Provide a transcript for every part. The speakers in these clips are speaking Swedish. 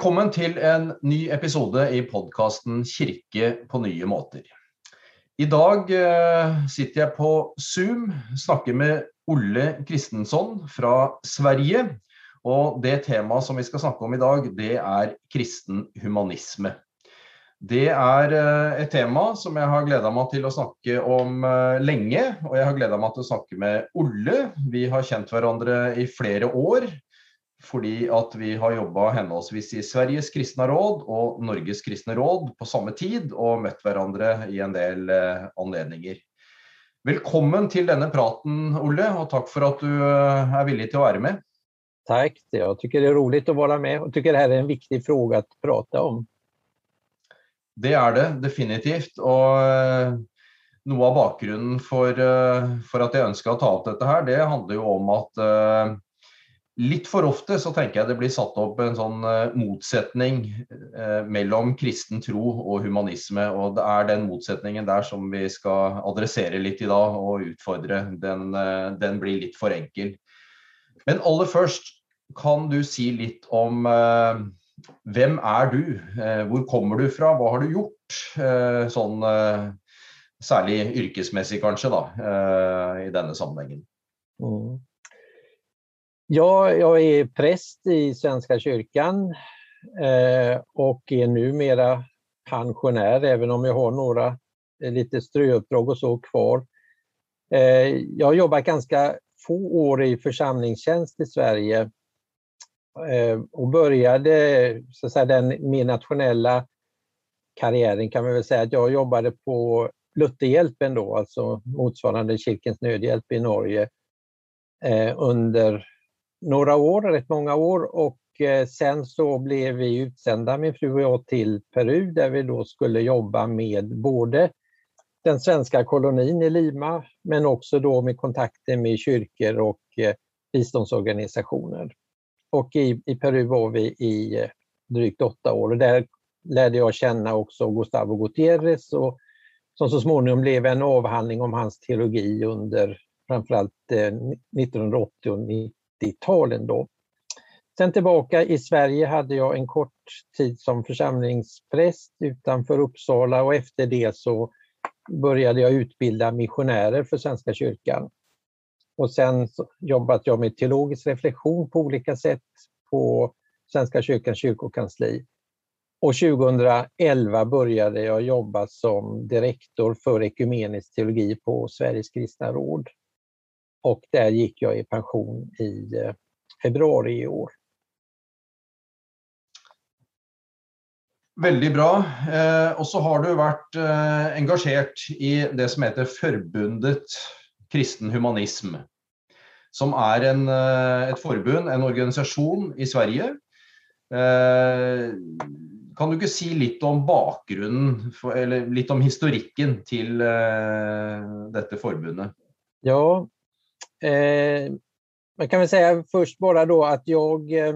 Velkommen til en ny episode i podkasten 'Kirke på nye måter'. I dag eh, sitter jeg på Zoom, snakker med Olle Kristensson fra Sverige. Og det temaet som vi skal snakke om i dag, det er kristen humanisme. Det er ett et tema som jeg har gleda meg til å snakke om länge. lenge. Og jeg har gleda meg til å snakke med Olle. Vi har kjent hverandre i flere år. Fordi at vi har jobba henholdsvis i Sveriges kristne råd og Norges kristne råd på samme tid, og møtt hverandre i en del eh, anledninger. Velkommen til denne praten, Olle, og takk for at du er villig til å være med. Tack, jag tycker det är roligt att vara med och tycker det här är en viktig fråga att prata om. Det er det definitivt. Og eh, noe av bakgrunnen for, eh, for at jeg ønska å ta opp dette her, det handler jo om at uh, litt for ofte så tenker jeg det blir satt opp en sånn eh, motsetning eh, mellom kristen tro og humanisme. Og det er den motsetningen der som vi skal adressere litt i dag og utfordre. Den, eh, den blir litt for enkel. Men aller først, kan du si litt om hvem er du? Hvor kommer du fra? Hva har du gjort? Sånn særlig yrkesmessig kanskje, da, i denne sammenhengen. Mm. Ja, jag är präst i Svenska kyrkan eh, och är numera pensionär, även om jag har några eh, lite ströuppdrag och så kvar. Eh, jag har jobbat ganska få år i församlingstjänst i Sverige och började så att säga, den mer nationella karriären kan man väl säga att jag jobbade på Lutherhjälpen då, alltså motsvarande Kyrkens nödhjälp i Norge under några år, rätt många år och eh, sen så blev vi utsända, min fru och jag, till Peru där vi då skulle jobba med både den svenska kolonin i Lima men också då med kontakter med kyrkor och eh, biståndsorganisationer. Och i, i Peru var vi i eh, drygt åtta år och där lärde jag känna också Gustavo Gutierrez och, som så småningom blev en avhandling om hans teologi under framförallt 1980 och 90-talen. Då. Sen tillbaka i Sverige hade jag en kort tid som församlingspräst utanför Uppsala och efter det så började jag utbilda missionärer för Svenska kyrkan. Och sen jobbat jag med teologisk reflektion på olika sätt på Svenska kyrkans kyrkokansli. Och 2011 började jag jobba som direktor för ekumenisk teologi på Sveriges kristna råd. Och där gick jag i pension i eh, februari i år. Väldigt bra. Eh, och så har du varit eh, engagerad i det som heter Förbundet kristen humanism som är en, ett förbund, en organisation i Sverige. Kan du inte säga lite om bakgrunden, eller lite om historiken till detta förbundet? Ja, eh, man kan väl säga först bara då att jag, eh,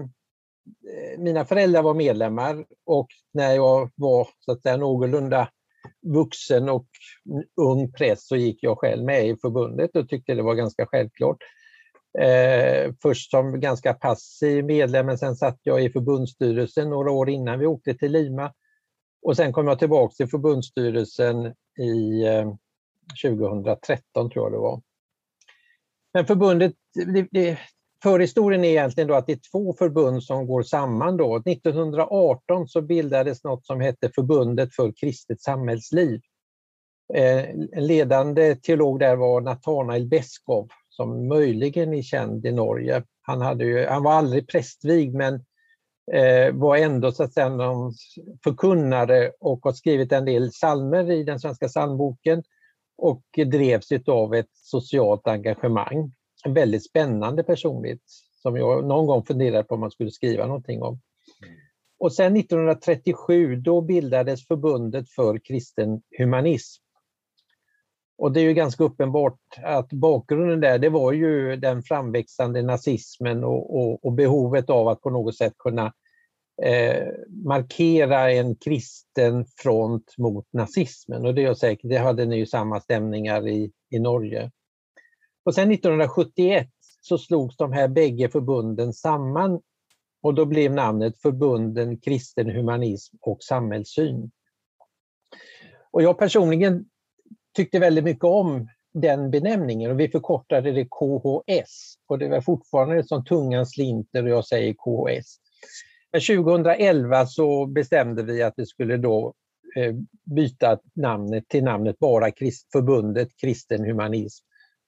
mina föräldrar var medlemmar och när jag var så att säga någorlunda vuxen och ung präst så gick jag själv med i förbundet och tyckte det var ganska självklart. Eh, först som ganska passiv medlem, men sen satt jag i förbundsstyrelsen några år innan vi åkte till Lima. Och sen kom jag tillbaka till förbundsstyrelsen i eh, 2013 tror jag det var. Men förbundet, det, det, förhistorien är egentligen då att det är två förbund som går samman. Då. 1918 så bildades något som hette Förbundet för kristet samhällsliv. Eh, en ledande teolog där var Nathanael Beskov som möjligen är känd i Norge. Han, hade ju, han var aldrig prästvig men eh, var ändå så att säga någon förkunnare och har skrivit en del salmer i den svenska psalmboken och drevs av ett socialt engagemang. En väldigt spännande personlighet som jag någon gång funderade på om man skulle skriva någonting om. Och sen 1937 då bildades Förbundet för kristen humanism och det är ju ganska uppenbart att bakgrunden där, det var ju den framväxande nazismen och, och, och behovet av att på något sätt kunna eh, markera en kristen front mot nazismen. Och det är säkert, det hade ni ju samma stämningar i, i Norge. Och sen 1971 så slogs de här bägge förbunden samman Och då blev namnet Förbunden kristen humanism och samhällssyn. Och jag personligen tyckte väldigt mycket om den benämningen och vi förkortade det KHS. Och det var fortfarande som tungan slinter och jag säger KHS. 2011 så bestämde vi att vi skulle då eh, byta namnet till namnet bara Förbundet Kristen Humanism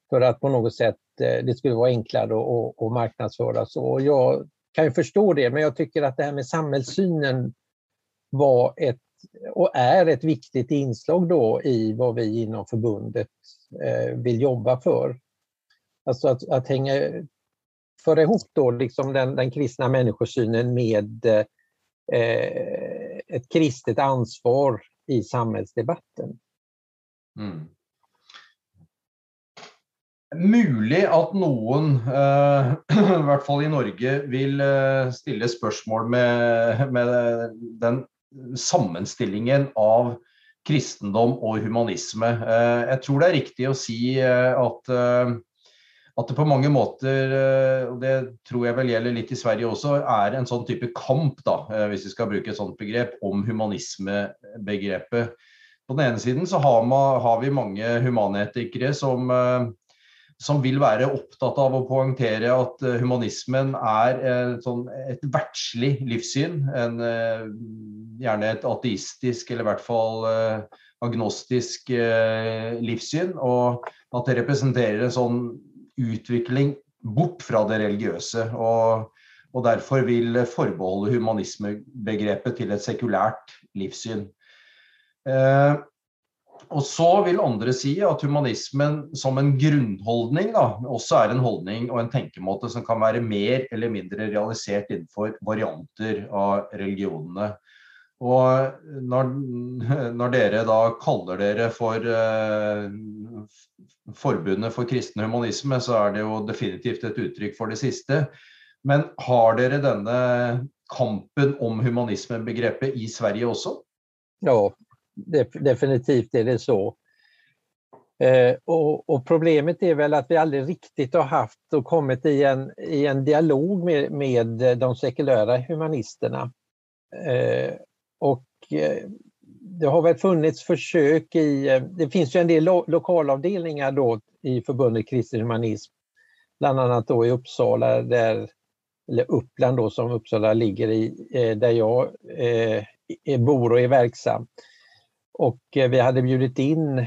för att på något sätt eh, det skulle vara enklare att marknadsföra så. Jag kan ju förstå det, men jag tycker att det här med samhällssynen var ett och är ett viktigt inslag då i vad vi inom förbundet eh, vill jobba för. Alltså att, att hänga, föra ihop då liksom den, den kristna människosynen med eh, ett kristet ansvar i samhällsdebatten. Mm. Mulig at noen, uh, i hvert fall i Norge, vil uh, eh, stille spørsmål med, med, den sammenstillingen av kristendom og humanisme. Uh, jeg tror det er riktig å si at at det på mange måter, eh, og det tror jeg vel gjelder litt i Sverige også, er en sånn type kamp, da, eh, hvis vi skal bruke et sånt begrep, om humanismebegrepet. På den ene siden så har, man, har vi mange humanetikere som, eh, som, vil være opptatt av å poengtere at humanismen er et, sånn, et verdslig livssyn. En, gjerne et ateistisk, eller i hvert fall agnostisk livssyn. Og at det representerer en sånn utvikling bort fra det religiøse. Og, og derfor vil forbeholde humanismebegrepet til et sekulært livssyn. Eh, og så vil andre si at humanismen som en grunnholdning da, også er en holdning og en tenkemåte som kan være mer eller mindre realisert innenfor varianter av religionene. Og når, når dere da kaller dere for eh, Forbundet for kristen humanisme, så er det jo definitivt et uttrykk for det siste. Men har dere denne kampen om humanismebegrepet i Sverige også? Ja, definitivt är det så. Eh, og, og problemet är väl att vi aldrig riktigt har haft och kommit i en, i en dialog med, med de sekulära humanisterna. Eh, och eh, det har väl funnits försök i, eh, det finns ju en del lo lokalavdelningar då i förbundet kristen humanism, bland annat då i Uppsala, där, eller Uppland då som Uppsala ligger i, eh, där jag eh, bor och är verksam. Och vi hade bjudit in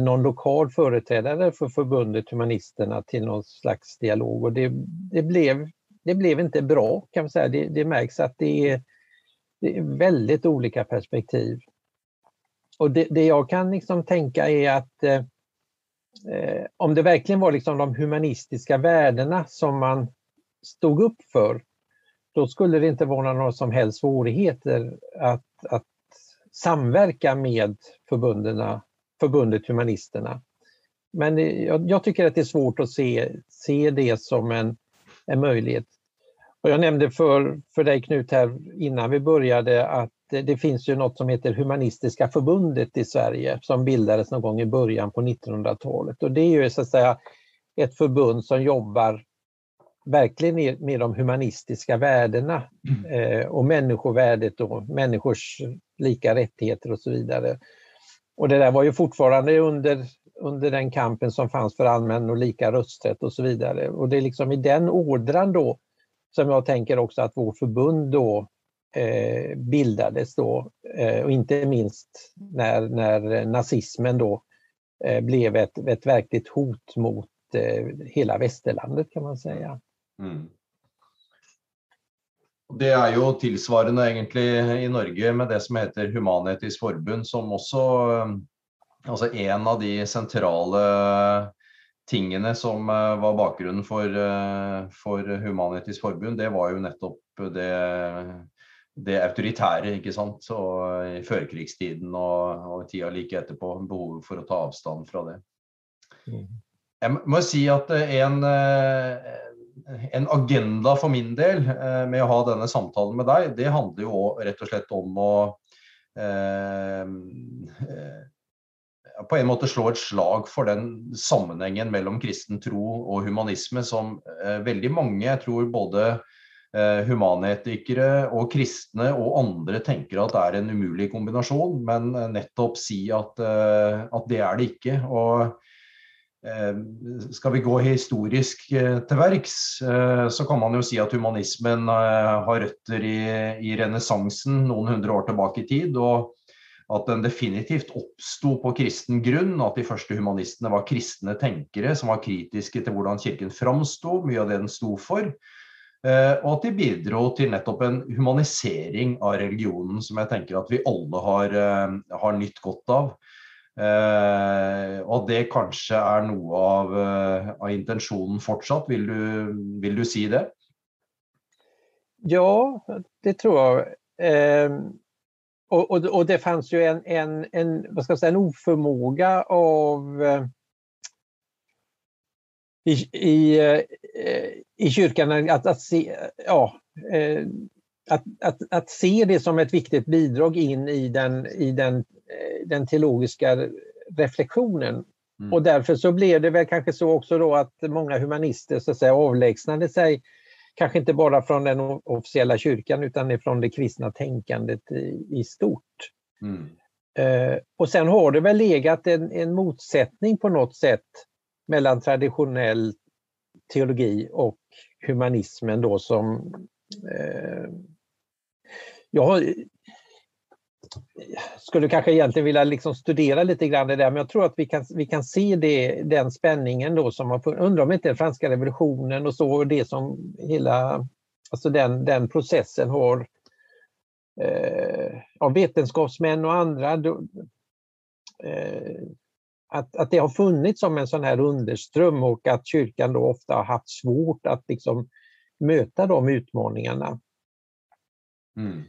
någon lokal företrädare för förbundet Humanisterna till någon slags dialog och det, det, blev, det blev inte bra kan man säga. Det, det märks att det är, det är väldigt olika perspektiv. Och det, det jag kan liksom tänka är att eh, eh, om det verkligen var liksom de humanistiska värdena som man stod upp för, då skulle det inte vara några som helst svårigheter att, att samverka med förbundet Humanisterna. Men eh, jag, jag, tycker att det är svårt att se, se det som en, en möjlighet. Och jag nämnde för, för dig Knut här innan vi började att det, finns ju något som heter Humanistiska förbundet i Sverige som bildades någon gång i början på 1900-talet. Och det är ju så att säga ett förbund som jobbar verkligen med de humanistiska värdena eh, och människovärdet och människors lika rättigheter och så vidare. Och det där var ju fortfarande under, under den kampen som fanns för allmän och lika rösträtt och så vidare. Och det är liksom i den ådran då som jag tänker också att vårt förbund då eh, bildades då eh, och inte minst när, när nazismen då eh, blev ett, ett verkligt hot mot eh, hela västerlandet kan man säga. Mm. Det är ju tillsvarande egentligen i Norge med det som heter Human-Etisk Förbund som också, eh, alltså en av de centrala tingene som eh, var bakgrunnen for, for Human-Etisk Forbund, det var jo nettopp det det autoritære ikke sant? Og i førkrigstiden og, og tida like etterpå. Behovet for å ta avstand fra det. Mm. Jeg må si at eh, en, eh, en, agenda for min del eh, med å ha denne samtalen med deg, det handler jo rett og slett om å eh, på en måte slå et slag for den sammenhengen mellom kristen tro og humanisme som eh, veldig mange, jeg tror både Eh, humanetikere og kristne og andre tenker at det er en umulig kombinasjon, men eh, nettopp si at, eh, at det er det ikke. Og eh, skal vi gå historisk eh, til verks, så kan man jo si at humanismen har røtter i, i renessansen noen hundre år tilbake i tid. og at den definitivt oppsto på kristen grunn, at de første humanistene var kristne tenkere som var kritiske til hvordan kirken framsto, mye av det den sto for. Eh, og at de bidro til nettopp en humanisering av religionen, som jeg tenker at vi alle har, eh, har nytt godt av. Eh, og det kanskje er noe av, eh, av intensjonen fortsatt. Vil du, vil du, si det? Ja, det tror jeg. Eh, och, och, och, det fanns ju en, en, en, vad ska jag säga, en oförmåga av eh, i, i, eh, i kyrkan att, att, se, ja, eh, att, att, att se det som ett viktigt bidrag in i den, i den, den teologiska reflektionen. Mm. Och därför så blev det väl kanske så också då att många humanister så att säga, avlägsnade sig kanske inte bara från den officiella kyrkan utan från det kristna tänkandet i, i stort. Mm. Eh, och sen har det väl legat en, en, motsättning på något sätt mellan traditionell teologi och humanismen då som eh, jag har, skulle kanske egentligen vilja liksom studera lite grann det där, men jag tror att vi kan, vi kan se det, den spänningen då som har funnits. Undrar om inte den franska revolutionen och så, och det som hela, alltså den, den processen har eh, av vetenskapsmän och andra, då, eh, att, att det har funnits som en sån här underström och att kyrkan då ofta har haft svårt att liksom möta de utmaningarna. Mm.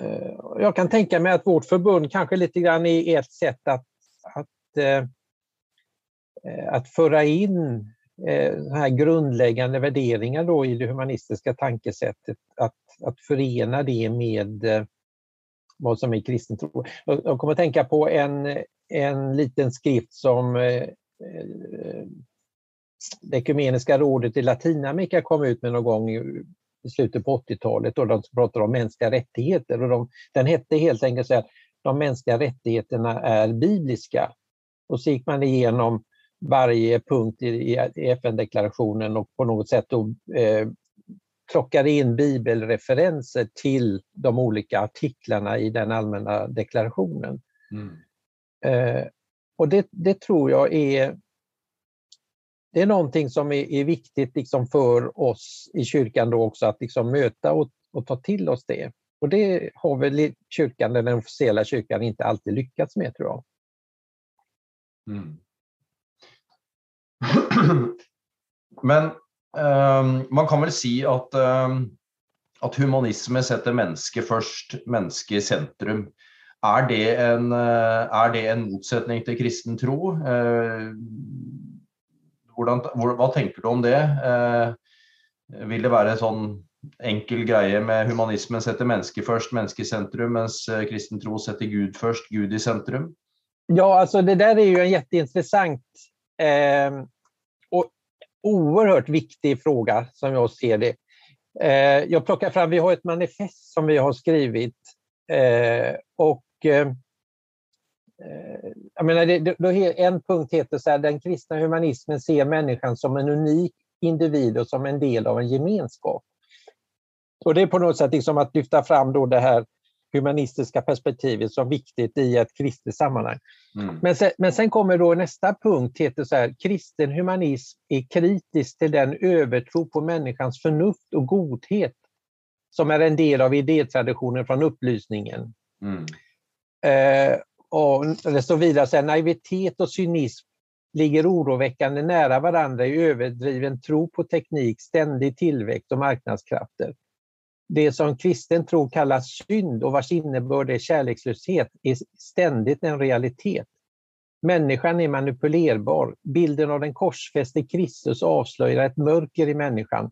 Eh, jag kan tänka mig att vårt förbund kanske lite grann är ett sätt att, att, eh, eh, att föra in här grundläggande värderingar då i det humanistiska tankesättet, att, att förena det med vad som är kristen tro. Jag kommer att tänka på en, en liten skrift som det Ekumeniska rådet i Latinamerika kom ut med någon gång i slutet på 80-talet och de pratar om mänskliga rättigheter. Och de, den hette helt enkelt så att de mänskliga rättigheterna är bibliska. Och så gick man igenom varje punkt i, i FN-deklarationen och på något sätt då, eh, plockade in bibelreferenser till de olika artiklarna i den allmänna deklarationen. Mm. Eh, och det, det, tror jag är det är någonting som är, är viktigt liksom för oss i kyrkan då också att liksom möta och, och, ta till oss det. Och det har väl kyrkan, den officiella kyrkan, inte alltid lyckats med tror jag. Mm. Men um, man kan väl säga att, um, att humanismen sätter människa först, människa i centrum. Är det en, uh, är det en motsättning till kristen tro? Uh, Hvordan, hva tenker du om det? Eh, vil det være en sånn enkel greie med humanismen setter mennesket först, mennesket i centrum, mens eh, kristen tro sätter Gud först, Gud i centrum? Ja, alltså det där är ju en jätteintressant eh, och oerhört viktig fråga som jag ser det. Eh, jag plockar fram, vi har ett manifest som vi har skrivit eh, och Eh, jag menar, det, då, en punkt heter så här, den kristna humanismen ser människan som en unik individ och som en del av en gemenskap. Och det är på något sätt liksom att lyfta fram då det här humanistiska perspektivet som viktigt i ett kristet sammanhang. Mm. Men, sen, men sen kommer då nästa punkt, heter så här, kristen humanism är kritisk till den övertro på människans förnuft och godhet som är en del av idétraditionen från upplysningen. Mm. Eh, och det står vidare så här, naivitet och cynism ligger oroväckande nära varandra i överdriven tro på teknik, ständig tillväxt och marknadskrafter. Det som kristen tro kallas synd och vars innebörd är kärlekslöshet är ständigt en realitet. Människan är manipulerbar. Bilden av den korsfäste Kristus avslöjar ett mörker i människan.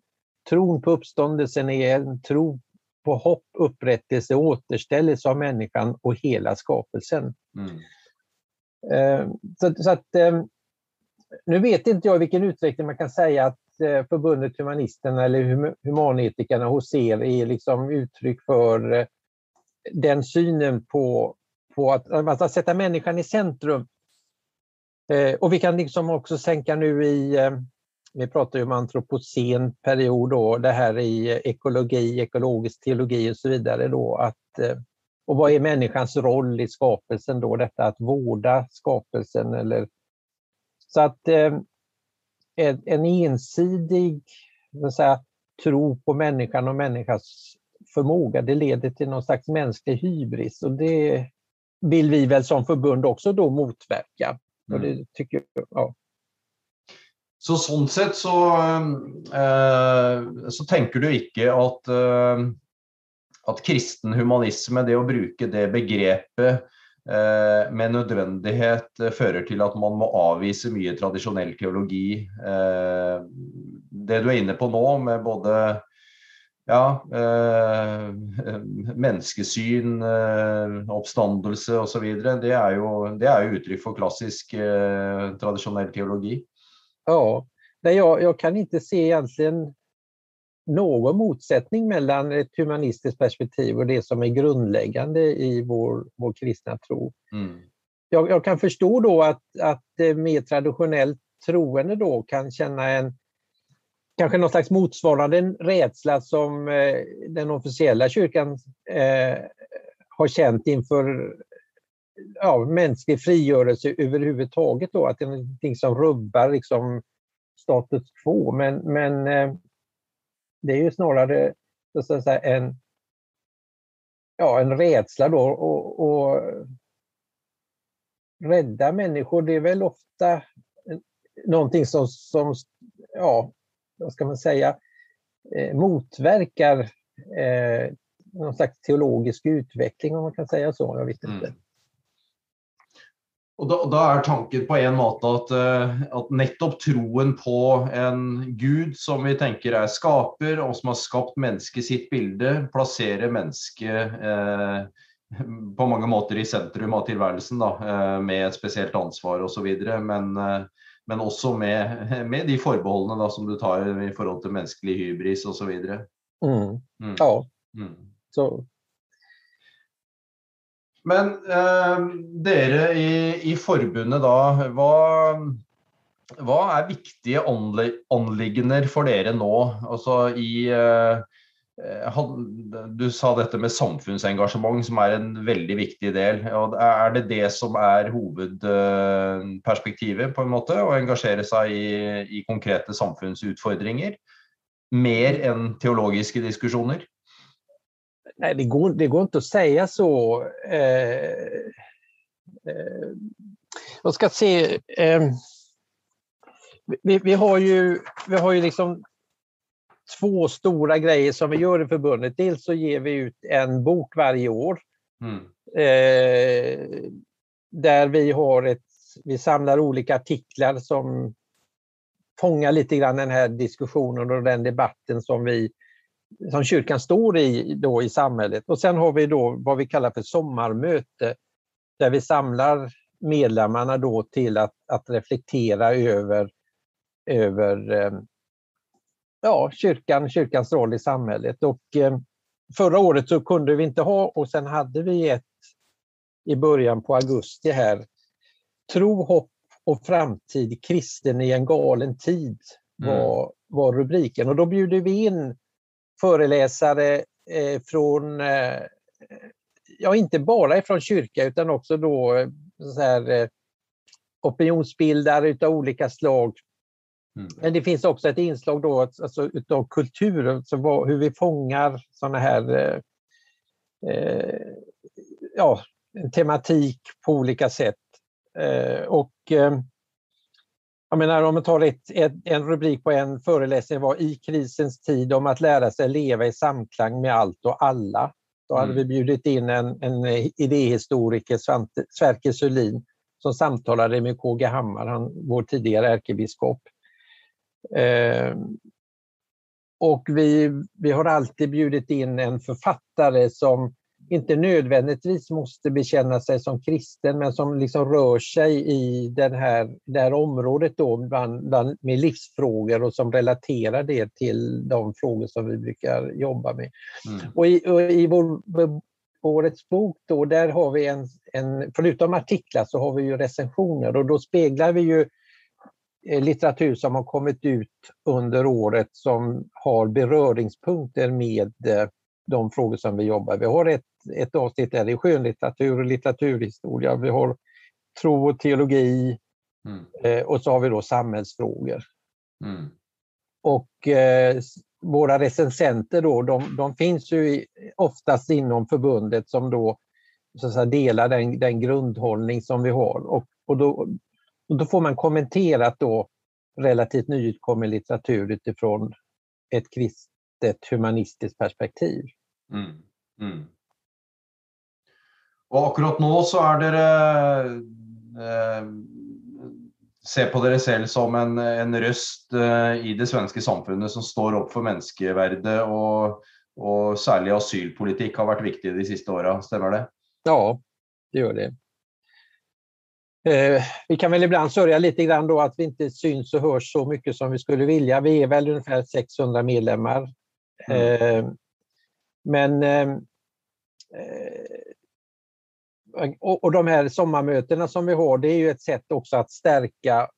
Tron på uppståndelsen är en tro på hopp, upprättelse och återställelse av människan och hela skapelsen. Mm. Eh, så, så, att, eh, nu vet inte jag i vilken utsträckning man kan säga att, eh, förbundet Humanisterna eller Humanetikerna hos er är liksom uttryck för den synen på, på att, att sätta människan i centrum. Och vi kan liksom också sänka nu i, vi pratar ju om antropocen period då, det här i ekologi, ekologisk teologi och så vidare då, att och vad är människans roll i skapelsen då, detta att vårda skapelsen eller så att eh, en ensidig säga, tro på människan och människans förmåga, det leder till någon slags mänsklig hybris och det vill vi väl som förbund också då motverka. Och det mm. tycker, ja. Så sånn sett så, ehm, eh, så tenker du ikke at, eh, at kristen humanisme, det å bruke det begrepet Eh, med nødvendighet eh, fører til at man må avvise mye tradisjonell teologi. Eh, det du er inne på nå, med både ja, eh, menneskesyn, oppstandelse eh, osv., det, er jo, det er jo uttrykk for klassisk eh, tradisjonell teologi. Ja, jag, jag kan inte se egentligen någon motsättning mellan ett humanistiskt perspektiv och det som är grundläggande i vår, vår kristna tro. Mm. Jag, jag, kan förstå då att, att mer traditionellt troende då kan känna en kanske någon slags motsvarande rädsla som eh, den officiella kyrkan eh, har känt inför ja, mänsklig frigörelse överhuvudtaget. Då, att det är någonting som rubbar liksom, status quo. Men, men eh, det är ju snarare så att säga, en, ja, en rädsla då och, och rädda människor, det är väl ofta någonting som, som ja, vad ska man säga, eh, motverkar eh, någon slags teologisk utveckling om man kan säga så. Jag vet inte. Mm. Og da, da, er tanken på en måte at, eh, at, nettopp troen på en gud som vi tenker er skaper, og som har skapt mennesket sitt bilde, plasserer mennesket eh, på mange måter i sentrum av tilværelsen, da, eh, med et spesielt ansvar osv. Men, eh, men også med, med, de forbeholdene da, som du tar i forhold til menneskelig hybris osv. Mm. Mm. Ja. Mm. Så men eh, dere i, i, forbundet da, hva, hva er viktige anliggender for dere nå? Altså i eh, eh du sa dette med samfunnsengasjement, som er en veldig viktig del. Er det det som er hovedperspektivet, på en måte? Å engasjere seg i, i konkrete samfunnsutfordringer? Mer enn teologiske diskusjoner? Nej, det, går, det går inte att säga så. Eh, eh, jag ska se. Eh, vi, vi, har ju, vi har ju liksom två stora grejer som vi gör i förbundet. Dels så ger vi ut en bok varje år. Mm. Eh, där vi har ett, vi samlar olika artiklar som fångar lite grann den här diskussionen och den debatten som vi som kyrkan står i då i samhället. Och sen har vi då vad vi kallar för sommarmöte där vi samlar medlemmarna då till att, att reflektera över, över eh, ja, kyrkan, kyrkans roll i samhället. Och, eh, förra året så kunde vi inte ha och sen hade vi ett i början på augusti här. Tro, hopp och framtid, kristen i en galen tid var, mm. var rubriken. Och då bjuder vi in föreläsare eh, från, eh, ja inte bara från kyrka utan också då eh, så här, opinionsbildare utav olika slag. Mm. Men det finns också ett inslag då alltså, utav kultur, alltså hur vi fångar sådana här eh, ja, tematik på olika sätt. Eh, och eh, jag menar om man tar ett, ett, en rubrik på en föreläsning var I krisens tid om att lära sig leva i samklang med allt och alla. Då hade mm. vi bjudit in en, en idéhistoriker, Sverker Sölin, som samtalade med KG Hammar, han, vår tidigare ärkebiskop. Eh, och vi, vi har alltid bjudit in en författare som inte nödvändigtvis måste bekänna sig som kristen men som liksom rör sig i den här, det här området då bland, bland, med livsfrågor och som relaterar det till de frågor som vi brukar jobba med. Mm. Och i, och i vår, årets bok då, där har vi en, en, förutom artiklar så har vi ju recensioner och då speglar vi ju eh, litteratur som har kommit ut under året som har beröringspunkter med eh, de frågor som vi jobbar med. Vi har ett, ett avsnitt där det är skönlitteratur och litteraturhistoria. Vi har tro och teologi mm. eh, och så har vi då samhällsfrågor. Mm. Och eh, våra recensenter då, de, de finns ju oftast inom förbundet som då så att säga, delar den, den grundhållning som vi har. Och, och, då, och då får man kommenterat då relativt nyutkommen litteratur utifrån ett kristet humanistiskt perspektiv. Mm. Mm. Och akkurat nu så är det eh, se på dere selv som en, en røst uh, i det svenske samfunnet som står opp for menneskeverdet, og, og særlig asylpolitikk har vært viktig de siste åra, stemmer det? Ja, det gör det. Eh, vi kan väl ibland sörja lite grann då att vi inte syns och hörs så mycket som vi skulle vilja. Vi är väl ungefär 600 medlemmar. Mm. Eh, men eh, eh och, och de här sommarmötena som vi har, det är ju ett sätt också att stärka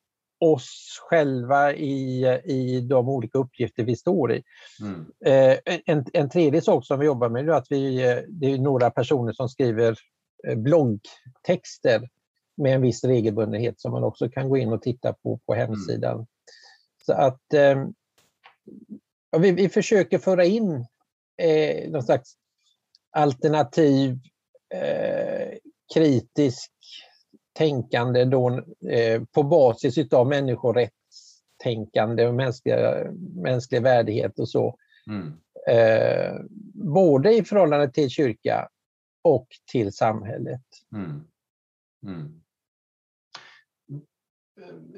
oss själva i, i de olika uppgifter vi står i. Mm. Eh, en, en tredje sak som vi jobbar med är att vi, det är några personer som skriver eh, bloggtexter med en viss regelbundenhet som man också kan gå in och titta på på hemsidan. Mm. Så att eh, vi, vi försöker föra in eh, någon slags alternativ eh, kritisk tänkande då, eh, på basis av människorättstänkande och mänskliga, mänsklig värdighet och så. Mm. Eh, både i förhållande till kyrka och till samhället. Mm. Mm.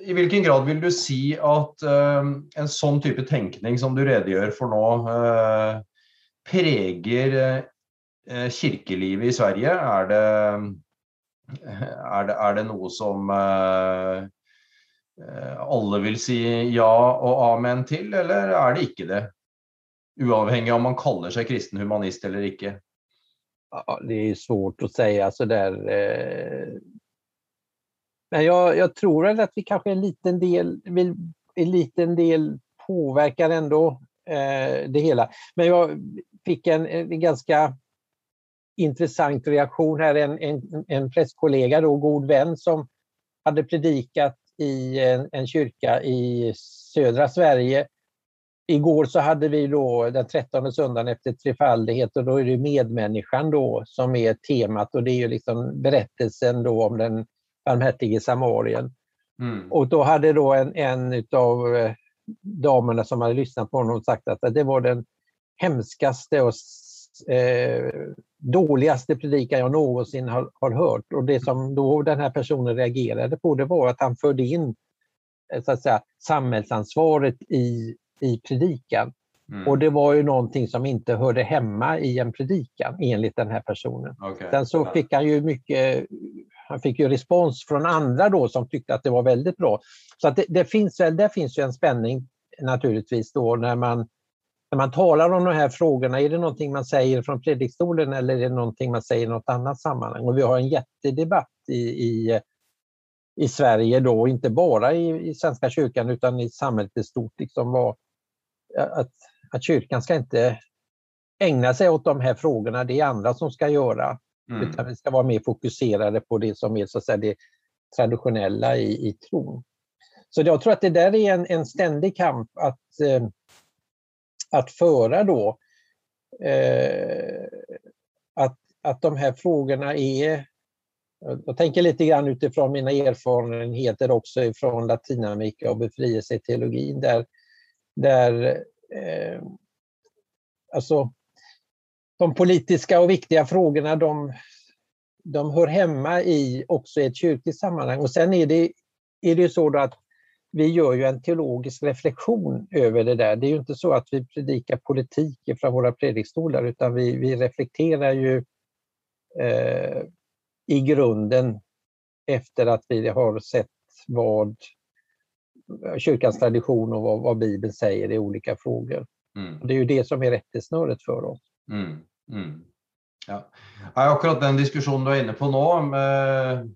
I vilken grad vill du säga att uh, en sån typ av tänkning som du redogör för nu uh, präger Eh, kirkelivet i Sverige? Är det er det, er det noe som eh, eh, alle vil si ja og amen til, eller er det ikke det? Uavhengig om man kaller sig kristen humanist eller inte? Ja, det är svårt att säga sådär. Eh. Men jag, jag tror att vi kanske en liten del, en liten del påverkar ändå eh, det hela. Men jag fick en, en ganska intressant reaktion här. En, en, en prästkollega, då, god vän, som hade predikat i en, en kyrka i södra Sverige. Igår så hade vi då den 13 söndagen efter trefaldighet och då är det medmänniskan då som är temat och det är ju liksom berättelsen då om den barmhärtige samarien. Mm. Och då hade då en, en av eh, damerna som hade lyssnat på honom sagt att det var den hemskaste och eh, dåligaste predikan jag någonsin har, har, hört. Och det som då den här personen reagerade på det var att han förde in eh, så att säga, samhällsansvaret i, i predikan. Mm. Och det var ju någonting som inte hörde hemma i en predikan enligt den här personen. Okay. Sen så fick han ju mycket han fick ju respons från andra då som tyckte att det var väldigt bra. Så att det, det finns väl, där finns ju en spänning naturligtvis då när man när man talar om de här frågorna, är det någonting man säger från predikstolen eller är det någonting man säger i något annat sammanhang? Och vi har en jättedebatt i, i, i Sverige då, inte bara i, i Svenska kyrkan utan i samhället i stort, liksom vad, att, att kyrkan ska inte ägna sig åt de här frågorna, det är andra som ska göra. Mm. Utan vi ska vara mer fokuserade på det som är så att säga, det traditionella i, i tron. Så jag tror att det där är en, en ständig kamp att eh, att föra då eh, att, att de här frågorna är jag tänker lite grann utifrån mina erfarenheter också ifrån Latinamerika och befrielseteologin där, där eh, alltså de politiska och viktiga frågorna de, de hör hemma i också ett kyrkligt sammanhang. Och sen är det, är det så att vi gör ju en teologisk reflektion över det där. Det är ju inte så att vi predikar politik från våra predikstolar utan vi, vi reflekterar ju eh, i grunden efter att vi har sett vad kyrkans tradition och vad, vad Bibeln säger i olika frågor. Mm. Det är ju det som är rättesnöret för oss. Mm. Mm. Ja. Akkurat den diskussionen du är inne på nu, med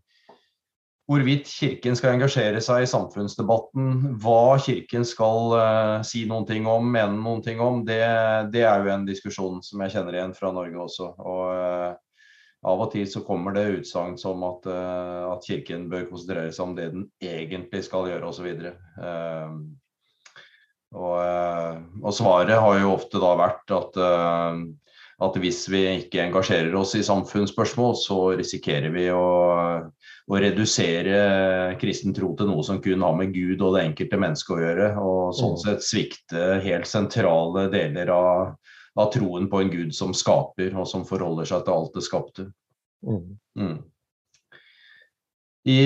hvorvidt Kirken skal engasjere seg i samfunnsdebatten, hva Kirken skal uh, si noe om, mene noe om, det, det, er jo en diskusjon som jeg kjenner igjen fra Norge også. Og uh, av og til så kommer det utsagn som at, uh, at, Kirken bør konsentrere seg om det den egentlig skal gjøre, osv. Uh, og, ehm, og svaret har jo ofte da vært at at hvis vi ikke engasjerer oss i samfunnsspørsmål, så risikerer vi å, å, redusere kristen tro til noe som kun har med Gud og det enkelte mennesket å gjøre. Og sånn mm. sett svikte helt sentrale deler av, av troen på en Gud som skaper, og som forholder seg til alt det skapte. Mm. Mm. I,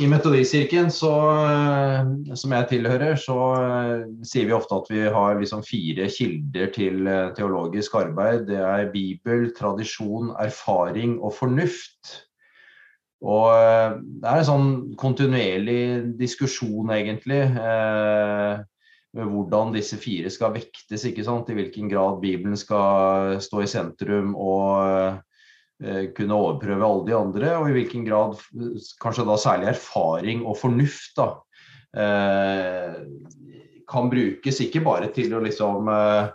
i Metodistkirken, eh, som jeg tilhører, så uh, sier vi ofte at vi har liksom fire kilder til teologisk arbeid. Det er Bibel, tradisjon, erfaring og fornuft. Og eh, det er en sånn kontinuerlig diskusjon, egentlig, eh, med hvordan disse fire skal vektes. ikke sant? I hvilken grad Bibelen skal stå i sentrum. og Eh, kunne overprøve alle de andre, og i hvilken grad kanskje da særlig erfaring og fornuft da, eh, kan brukes ikke bare til å liksom eh,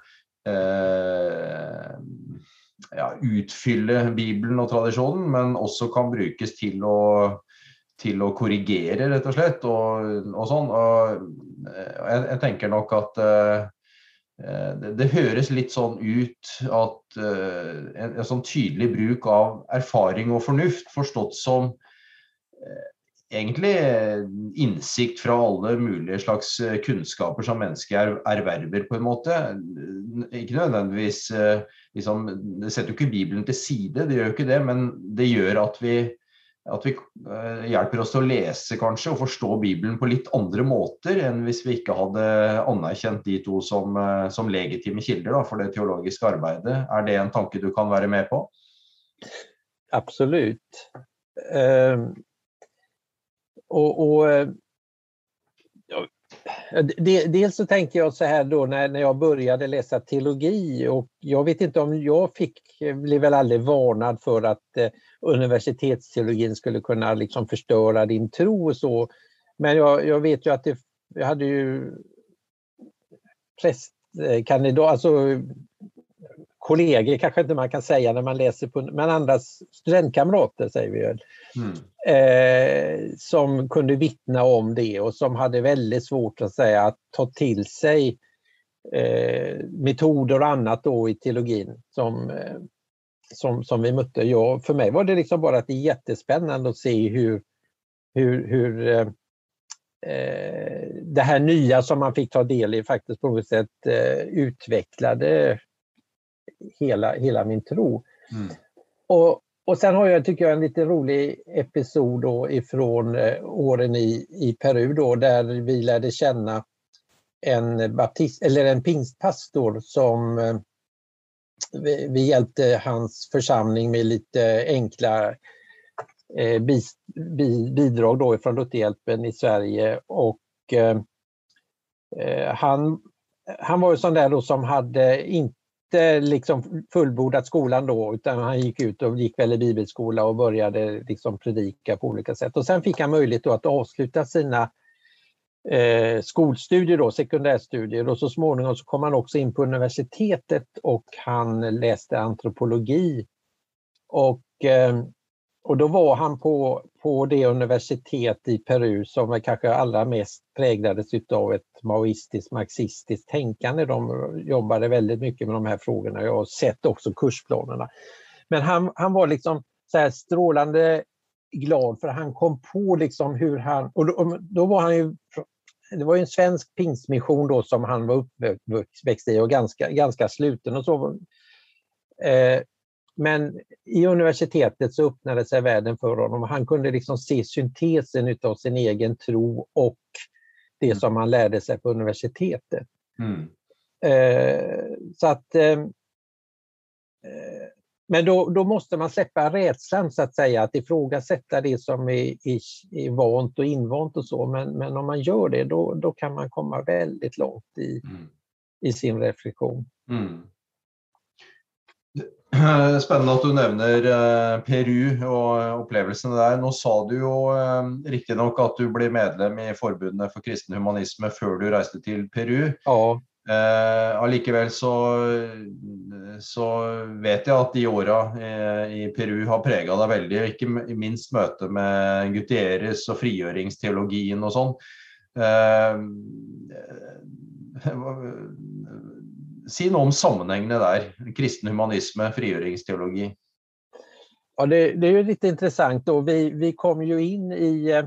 eh utfylle Bibelen og tradisjonen, men også kan brukes til å, til å korrigere, rett og slett. Og, og sånn. Og jeg, jeg, tenker nok at uh, det, det, høres litt sånn ut at uh, en, en, sånn tydelig bruk av erfaring og fornuft, forstått som uh, egentlig innsikt fra alle mulige slags kunnskaper som mennesket er, erverver, på en måte. Ikke nødvendigvis uh, liksom, Det setter jo ikke Bibelen til side, det gjør jo ikke det, men det gjør at vi at vi eh, hjelper oss til å lese kanskje og forstå Bibelen på litt andre måter enn hvis vi ikke hadde anerkjent de to som, eh, som legitime kilder da, for det teologiske arbeidet. Er det en tanke du kan være med på? Absolut. Uh, ehm, eh, och, och Dels så tänker jag så här då när, när jag började läsa teologi och jag vet inte om jag fick, blev väl aldrig varnad för att eh, universitetsteologin skulle kunna liksom förstöra din tro och så. Men jag, jag vet ju att det, jag hade ju prästkandidat, eh, alltså kollegor kanske inte man kan säga när man läser på, men andra studentkamrater säger vi väl. Mm. Eh, som kunde vittna om det och som hade väldigt svårt att säga att ta till sig eh, metoder och annat då i teologin som, eh, som, som vi mötte. Ja, för mig var det liksom bara att det är jättespännande att se hur, hur, hur eh, eh det här nya som man fick ta del i faktiskt på något sätt eh, utvecklade hela, hela min tro. Mm. Och, och sen har jag, tycker jag, en lite rolig episod då ifrån eh, åren i, i Peru då, där vi lärde känna en, baptist, eller en pingstpastor som eh, vi, vi, hjälpte hans församling med lite enkla eh, bis, bi, bidrag då från Lutherhjälpen i Sverige och eh, han, han var ju sån där då som hade inte inte liksom fullbordat skolan då utan han gick ut och gick väl i bibelskola och började liksom predika på olika sätt. Och sen fick han möjlighet då att avsluta sina eh, skolstudier, då, sekundärstudier och så småningom så kom han också in på universitetet och han läste antropologi. Och eh, och då var han på, på det universitet i Peru som är kanske allra mest präglades av ett maoistiskt, marxistiskt tänkande. De jobbade väldigt mycket med de här frågorna. Jag har sett också kursplanerna. Men han, han var liksom så här strålande glad för han kom på liksom hur han... Och då, då var han ju det var en svensk pingstmission då som han var uppväxt i och ganska, ganska sluten och så. Eh, men i universitetet så öppnade sig världen för honom. Han kunde liksom se syntesen av sin egen tro och det mm. som han lärde sig på universitetet. Mm. Eh, så att eh, eh men då, då måste man släppa rädslan så att säga, att ifrågasätta det som är, är, är vant och invant och så. Men, men om man gör det, då, då kan man komma väldigt långt i, mm. i sin reflektion. Mm. Spännande att du nämner eh, Peru och upplevelsen där. Nu sa du ju eh, riktigt nog att du blev medlem i förbundet för kristen humanism för du reste till Peru. Ja. Eh, allikevel så, så vet jeg at de åra eh, i Peru har prega deg veldig, ikke minst møtet med Gutieres og frigjøringsteologien og sånn. Eh, si noe om sammenhengene der. Kristen humanisme, frigjøringsteologi. Ja, det, det är ju lite intressant. Då. Vi, vi kom ju in i eh,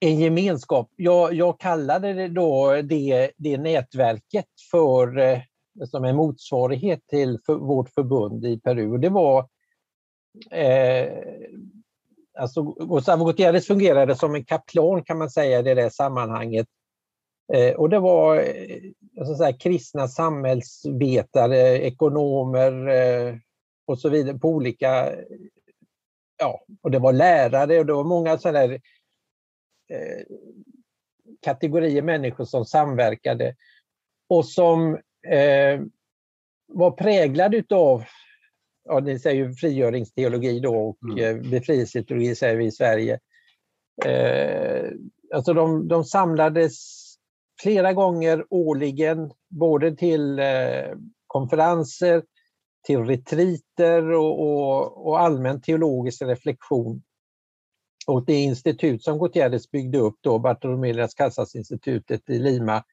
en gemenskap. Jag, jag kallade det då det, det nätverket för eh, som en motsvarighet till för vårt förbund i Peru. Det var eh, alltså Gustavo Gutierrez fungerade som en kaplan kan man säga i det där sammanhanget. Eh, och det var eh, alltså så här, kristna samhällsvetare, ekonomer eh, och så vidare på olika... Ja, och det var lärare och det var många sådana Eh, kategorier människor som samverkade och som eh, var präglad utav, ja ni säger ju frigöringsteologi då och mm. Eh, befrielseteologi säger vi i Sverige. Eh, alltså de, de samlades flera gånger årligen, både till eh, konferenser, till retriter och, och, och allmän teologisk reflektion. Och det institut som Gutierrez byggde upp, då, Bartolomé Las Casas-institutet i Lima,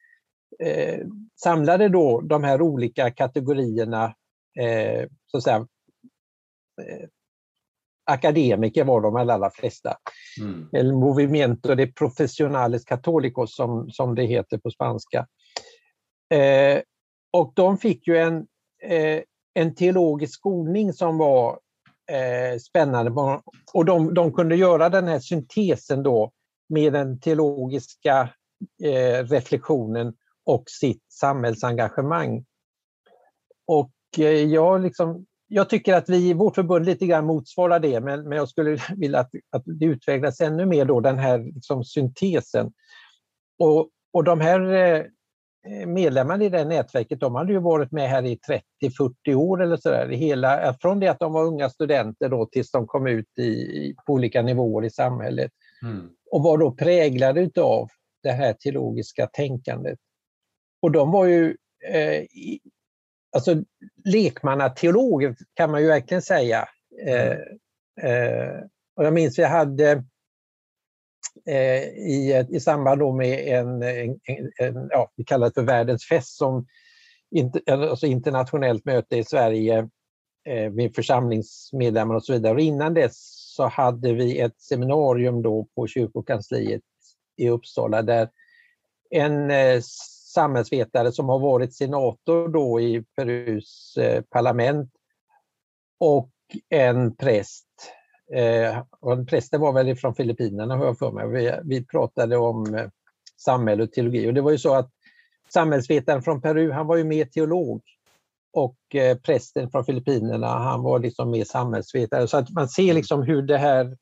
eh, samlade då de här olika kategorierna, eh, så att säga, eh, akademiker var de allra flesta. Mm. El Movimiento de Profesionales Católicos som, som det heter på spanska. Eh, och de fick ju en, eh, en teologisk skolning som var eh, spännande. Och de, de kunde göra den här syntesen då med den teologiska eh, reflektionen och sitt samhällsengagemang. Och eh, jag, liksom, jag tycker att vi i vårt förbund lite grann motsvarar det, men, men jag skulle vilja att, att det utvecklas ännu mer då, den här liksom, syntesen. Och, och de här eh, medlemmarna i det nätverket, de hade ju varit med här i 30-40 år eller sådär. Hela, från det att de var unga studenter då tills de kom ut i, på olika nivåer i samhället. Mm. Och var då präglade utav det här teologiska tänkandet. Och de var ju eh, alltså lekmannateologer kan man ju verkligen säga. Mm. Eh, eh, och jag minns vi hade Eh, i, i samband med en, en, en, ja, vi kallar det för världens fest, som alltså internationellt möte i Sverige eh, med församlingsmedlemmar och så vidare. Och innan dess så hade vi ett seminarium då på kyrkokansliet i Uppsala där en eh, samhällsvetare som har varit senator då i Perus eh, parlament och en präst Eh, och prästen var väl från Filippinerna har jag för mig. Vi, vi pratade om eh, samhälle och teologi och det var ju så att samhällsvetaren från Peru, han var ju mer teolog och prästen från Filippinerna, han var liksom mer samhällsvetare. Så att man ser liksom hur det här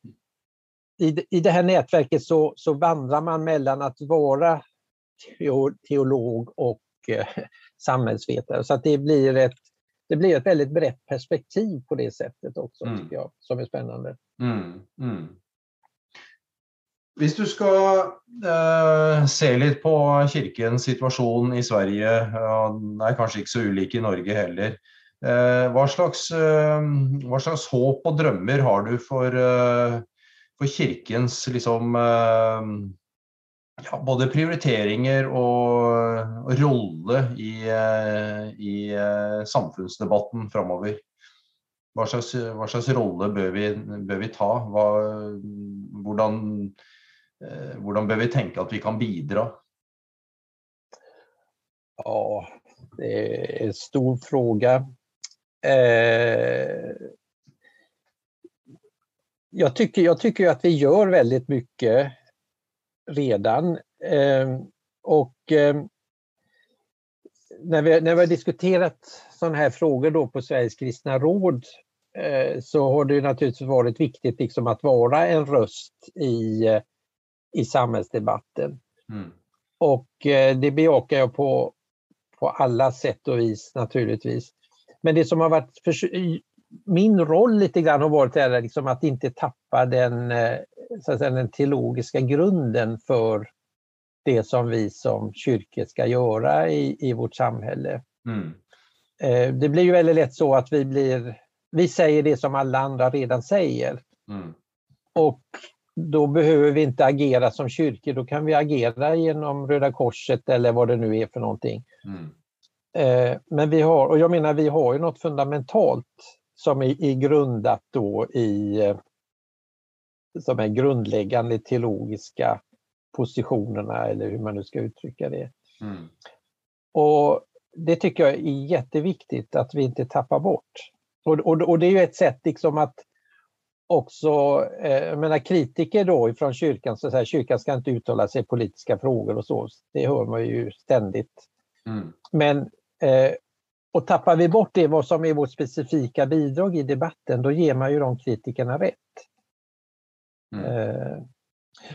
i, i det här nätverket så, så vandrar man mellan att vara teolog och eh, samhällsvetare. Så att det blir ett det blir ett väldigt brett perspektiv på det sättet också, mm. tycker jag, som är spännande. Mm. Mm. Hvis du ska eh, se lite på kyrkans situation i Sverige, och den är kanske inte så ulik i Norge heller. Eh, vad, slags, eh, vad slags hopp och drömmar har du för, eh, för kyrkans liksom, eh, ja, både prioriteringar och, och roll i, eh, i eh, samfunnsdebatten framöver. Hva slags, hva slags roll bør vi, bør vi ta? Hur eh, hvordan, bør vi tänka att vi kan bidra? Ja, det är en stor fråga. Eh, jag, tycker, jag tycker att vi gör väldigt mycket redan. Ehm, och ehm, när, vi, när vi har diskuterat sådana här frågor då på Sveriges kristna råd eh, så har det naturligtvis varit viktigt liksom att vara en röst i, i samhällsdebatten. Mm. Och eh, det bejakar jag på, på alla sätt och vis naturligtvis. Men det som har varit för, min roll lite grann har varit är liksom att inte tappa den, eh, så att säga, den teologiska grunden för det som vi som kyrka ska göra i, i vårt samhälle. Mm. Eh, det blir ju väldigt lätt så att vi blir, vi säger det som alla andra redan säger. Mm. Och då behöver vi inte agera som kyrkor, då kan vi agera genom Röda Korset eller vad det nu är för någonting. Mm. Eh, men vi har, och jag menar vi har ju något fundamentalt som är, är grundat då i som är grundläggande teologiska positionerna eller hur man nu ska uttrycka det. Mm. Och Det tycker jag är jätteviktigt att vi inte tappar bort. Och, och, och det är ju ett sätt liksom att också, eh, jag menar kritiker då ifrån kyrkan, så säger kyrkan ska inte uttala sig i politiska frågor och så, det hör man ju ständigt. Mm. Men eh, och tappar vi bort det, vad som är vårt specifika bidrag i debatten, då ger man ju de kritikerna rätt. Mm. Eh,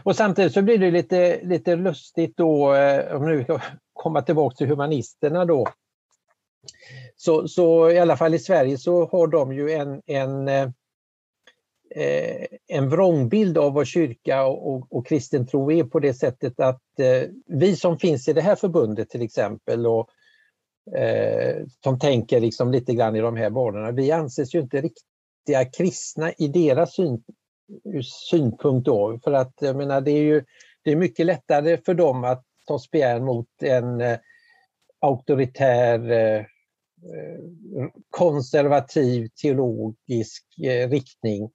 och samtidigt så blir det lite, lite lustigt då, eh, om nu ska komma tillbaka till humanisterna då. Så, så i alla fall i Sverige så har de ju en, en, eh, en vrångbild av vad kyrka och, och, och kristen tro är på det sättet att eh, vi som finns i det här förbundet till exempel och eh, som tänker liksom lite grann i de här banorna, vi anses ju inte riktiga kristna i deras syn, synpunkt då. För att jag menar, det är ju det är mycket lättare för dem att ta spjärn mot en eh, auktoritär eh, konservativ teologisk eh, riktning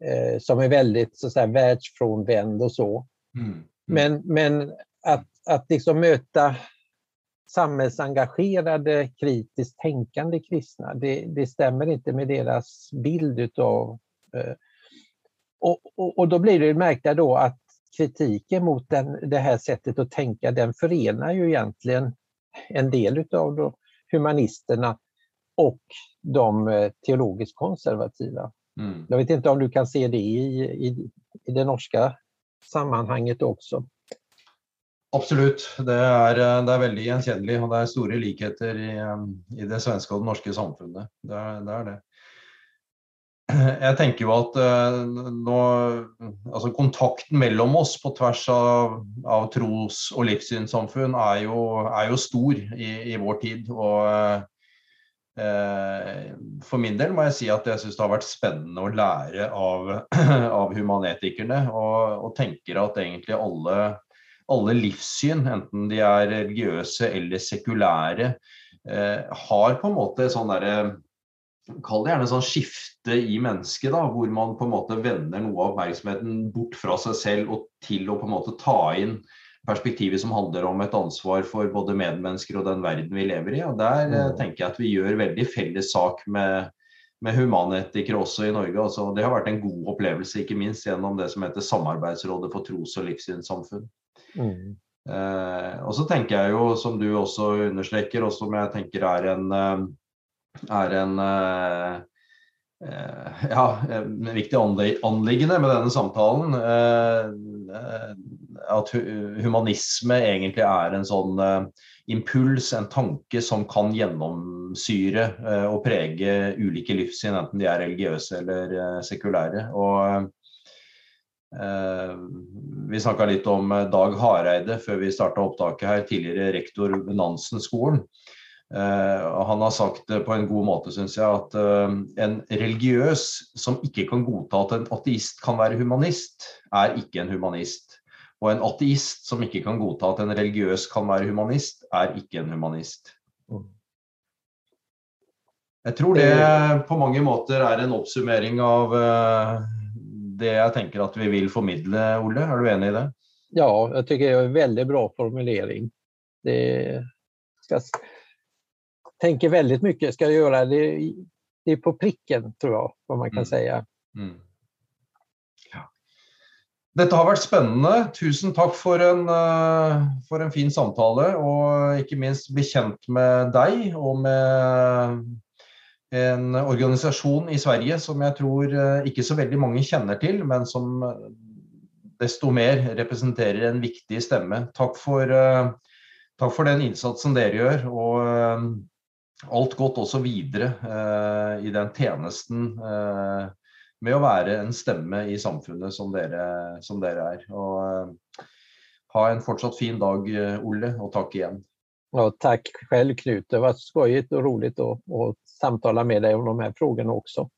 eh, som är väldigt så att världsfrånvänd och så. Mm. Mm. Men, men att, att liksom möta samhällsengagerade, kritiskt tänkande kristna, det, det stämmer inte med deras bild utav eh, och, och, och, då blir det märkta då att kritiken mot den, det här sättet att tänka den förenar ju egentligen en del utav humanisterna och de eh, teologiskt konservativa. Mm. Jag vet inte om du kan se det i, i, i det norska sammanhanget också. Absolutt. Det er, eh, det er, veldig gjenkjennelig. Og det er store likheter i, eh, i det svenske og det norske samfunnet. Det er, det er det. Jeg tenker jo at eh, nå, altså Kontakten mellom oss på tvers av, av tros- og livssynssamfunn er jo, er jo stor i, i, vår tid. Og eh, for min del må jeg si at jeg syns det har vært spennende å lære av, av humanetikerne. Og, og tenker at egentlig alle alle livssyn, enten de er religiøse eller sekulære, eh, har på en måte sånn derre Kall det gjerne sånn skifte i mennesket, da, hvor man på en måte vender noe av oppmerksomheten bort fra seg selv og til å på en måte ta inn perspektivet som handler om et ansvar for både medmennesker og den verden vi lever i. og Der mm. tenker jeg at vi gjør veldig felles sak med, med humanetikere også i Norge. Altså, det har vært en god opplevelse, ikke minst gjennom det som heter Samarbeidsrådet for tros- og livssynssamfunn. Mm. Eh, og så tenker jeg jo, som du også understreker, og som jeg tenker er en, eh, er en eh, eh ja, en viktig anliggende med denne samtalen. Eh, at humanisme egentlig er en sånn eh, impuls, en tanke som kan gjennomsyre eh, og prege ulike livssyn, enten de er religiøse eller eh, sekulære. Og Eh, vi snakka litt om eh, Dag Hareide før vi starta opptaket her, tidligere rektor ved Nansen-skolen. Han har sagt det på en god måte, syns jeg, at en religiøs som ikke kan godta at en ateist kan være humanist, er ikke en humanist. Og en ateist som ikke kan godta at en religiøs kan være humanist, er ikke en humanist. Mm. Jeg tror det på mange måter er en oppsummering av det jag tänker att vi vill förmedla, Olle. Är du enig i det? Ja, jag tycker det är en väldigt bra formulering. Det ska, tänker väldigt mycket, ska göra det, det är på pricken tror jag, vad man kan mm. säga. Mm. Dette har vært spennende. Tusen takk for en, eh, for en fin samtale. Og ikke minst bli kjent med deg og med en organisasjon i Sverige som jeg tror eh, ikke så veldig mange kjenner til, men som desto mer representerer en viktig stemme. Takk for, eh, takk for den innsatsen dere gjør. Og alt godt også videre i den tjenesten med å være en stemme i samfunnet som dere, som dere er. Og eh, ha en fortsatt fin dag, eh, Olle, och tack igen. Ja, tack själv Knut. Det var skojigt och roligt att, att samtala med dig om de här frågorna också.